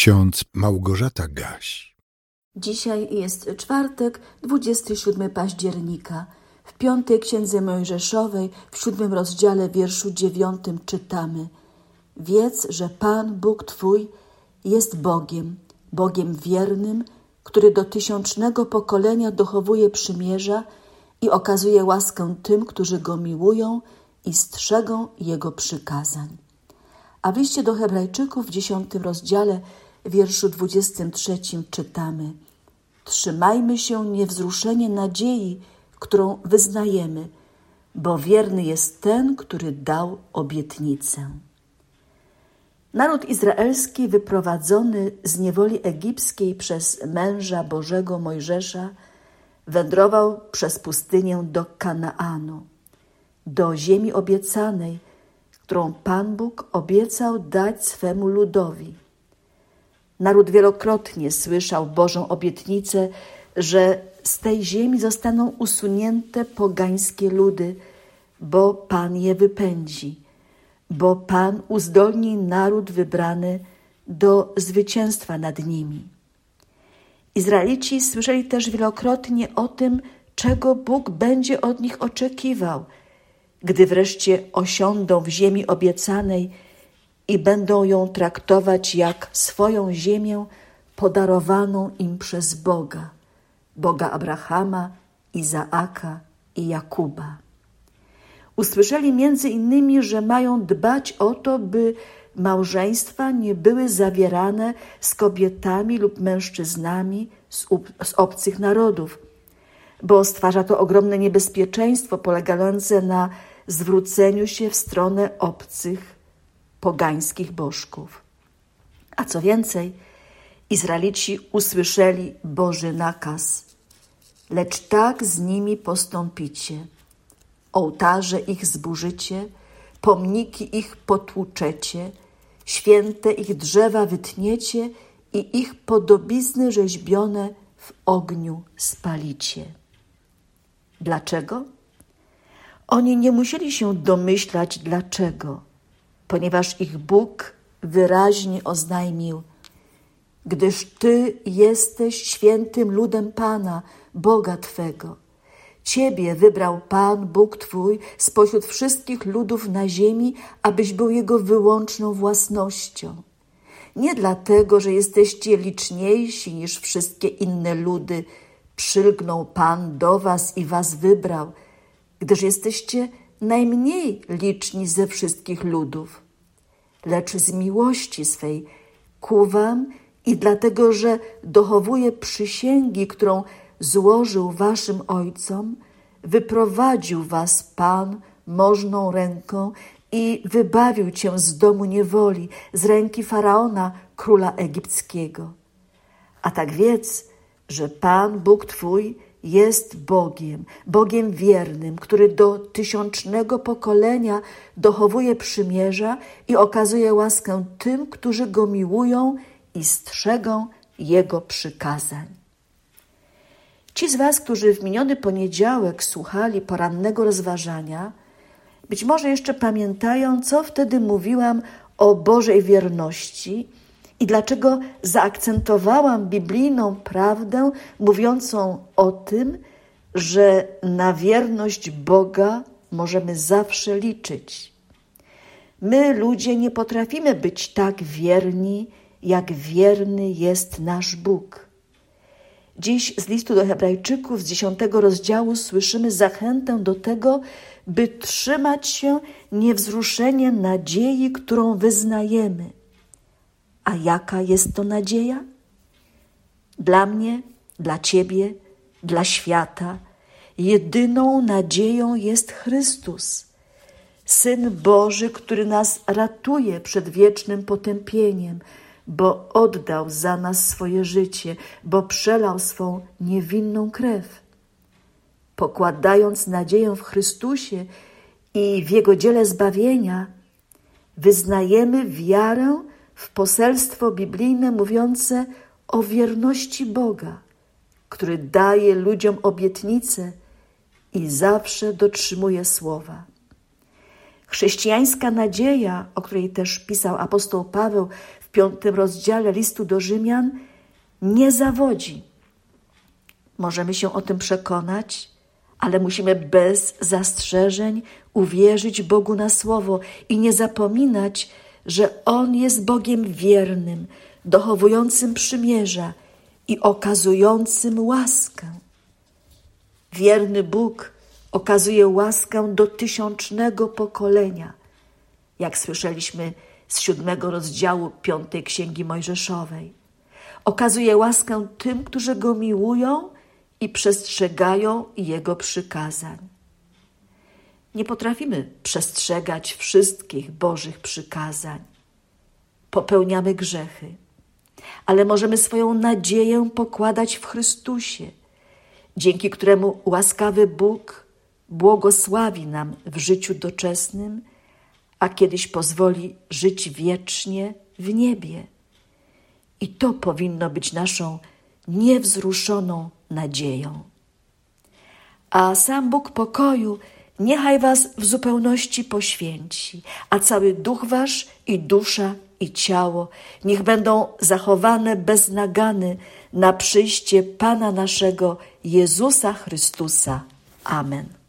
ksiądz Małgorzata Gaś. Dzisiaj jest czwartek, 27 października. W piątej księdze Mojżeszowej, w siódmym rozdziale, wierszu dziewiątym czytamy: Wiedz, że Pan Bóg Twój jest Bogiem, Bogiem wiernym, który do tysiącznego pokolenia dochowuje przymierza i okazuje łaskę tym, którzy go miłują i strzegą jego przykazań. A w liście do Hebrajczyków w dziesiątym rozdziale, wierszu dwudziestym trzecim czytamy: Trzymajmy się niewzruszenie nadziei, którą wyznajemy, bo wierny jest ten, który dał obietnicę. Naród izraelski wyprowadzony z niewoli egipskiej przez męża Bożego Mojżesza wędrował przez pustynię do Kanaanu, do ziemi obiecanej, którą Pan Bóg obiecał dać swemu ludowi. Naród wielokrotnie słyszał Bożą obietnicę, że z tej ziemi zostaną usunięte pogańskie ludy, bo Pan je wypędzi, bo Pan uzdolni naród wybrany do zwycięstwa nad nimi. Izraelici słyszeli też wielokrotnie o tym, czego Bóg będzie od nich oczekiwał, gdy wreszcie osiądą w ziemi obiecanej i będą ją traktować jak swoją ziemię podarowaną im przez Boga, Boga Abrahama, Izaaka i Jakuba. Usłyszeli między innymi, że mają dbać o to, by małżeństwa nie były zawierane z kobietami lub mężczyznami z, z obcych narodów, bo stwarza to ogromne niebezpieczeństwo polegające na zwróceniu się w stronę obcych, pogańskich bożków. A co więcej, Izraelici usłyszeli Boży nakaz, lecz tak z nimi postąpicie. Ołtarze ich zburzycie, pomniki ich potłuczecie, święte ich drzewa wytniecie i ich podobizny rzeźbione w ogniu spalicie. Dlaczego? Oni nie musieli się domyślać dlaczego, ponieważ ich Bóg wyraźnie oznajmił: Gdyż Ty jesteś świętym ludem Pana, Boga Twego. Ciebie wybrał Pan, Bóg Twój, spośród wszystkich ludów na ziemi, abyś był Jego wyłączną własnością. Nie dlatego, że jesteście liczniejsi niż wszystkie inne ludy, przylgnął Pan do Was i Was wybrał, gdyż jesteście najmniej liczni ze wszystkich ludów. Lecz z miłości swej ku Wam i dlatego, że dochowuje przysięgi, którą złożył waszym ojcom, wyprowadził was Pan możną ręką i wybawił cię z domu niewoli, z ręki faraona, króla egipskiego. A tak wiedz, że Pan, Bóg Twój, jest Bogiem, Bogiem wiernym, który do tysiącznego pokolenia dochowuje przymierza i okazuje łaskę tym, którzy go miłują i strzegą Jego przykazań. Ci z Was, którzy w miniony poniedziałek słuchali porannego rozważania, być może jeszcze pamiętają, co wtedy mówiłam o Bożej wierności i dlaczego zaakcentowałam biblijną prawdę mówiącą o tym, że na wierność Boga możemy zawsze liczyć. My, ludzie, nie potrafimy być tak wierni, jak wierny jest nasz Bóg. Dziś z listu do Hebrajczyków z dziesiątego rozdziału słyszymy zachętę do tego, by trzymać się niewzruszenie nadziei, którą wyznajemy. A jaka jest to nadzieja? Dla mnie, dla Ciebie, dla świata, jedyną nadzieją jest Chrystus, Syn Boży, który nas ratuje przed wiecznym potępieniem, bo oddał za nas swoje życie, bo przelał swą niewinną krew. Pokładając nadzieję w Chrystusie i w Jego dziele zbawienia, wyznajemy wiarę w poselstwo biblijne mówiące o wierności Boga, który daje ludziom obietnice i zawsze dotrzymuje słowa. Chrześcijańska nadzieja, o której też pisał apostoł Paweł piątym rozdziale listu do Rzymian nie zawodzi. Możemy się o tym przekonać, ale musimy bez zastrzeżeń uwierzyć Bogu na słowo i nie zapominać, że On jest Bogiem wiernym, dochowującym przymierza i okazującym łaskę. Wierny Bóg okazuje łaskę do tysiącznego pokolenia, jak słyszeliśmy z siódmego rozdziału piątej Księgi Mojżeszowej. Okazuje łaskę tym, którzy Go miłują i przestrzegają Jego przykazań. Nie potrafimy przestrzegać wszystkich Bożych przykazań. Popełniamy grzechy, ale możemy swoją nadzieję pokładać w Chrystusie, dzięki któremu łaskawy Bóg błogosławi nam w życiu doczesnym, a kiedyś pozwoli żyć wiecznie w niebie. I to powinno być naszą niewzruszoną nadzieją. A sam Bóg pokoju niechaj was w zupełności poświęci, a cały duch wasz i dusza i ciało niech będą zachowane bez nagany na przyjście Pana naszego Jezusa Chrystusa. Amen.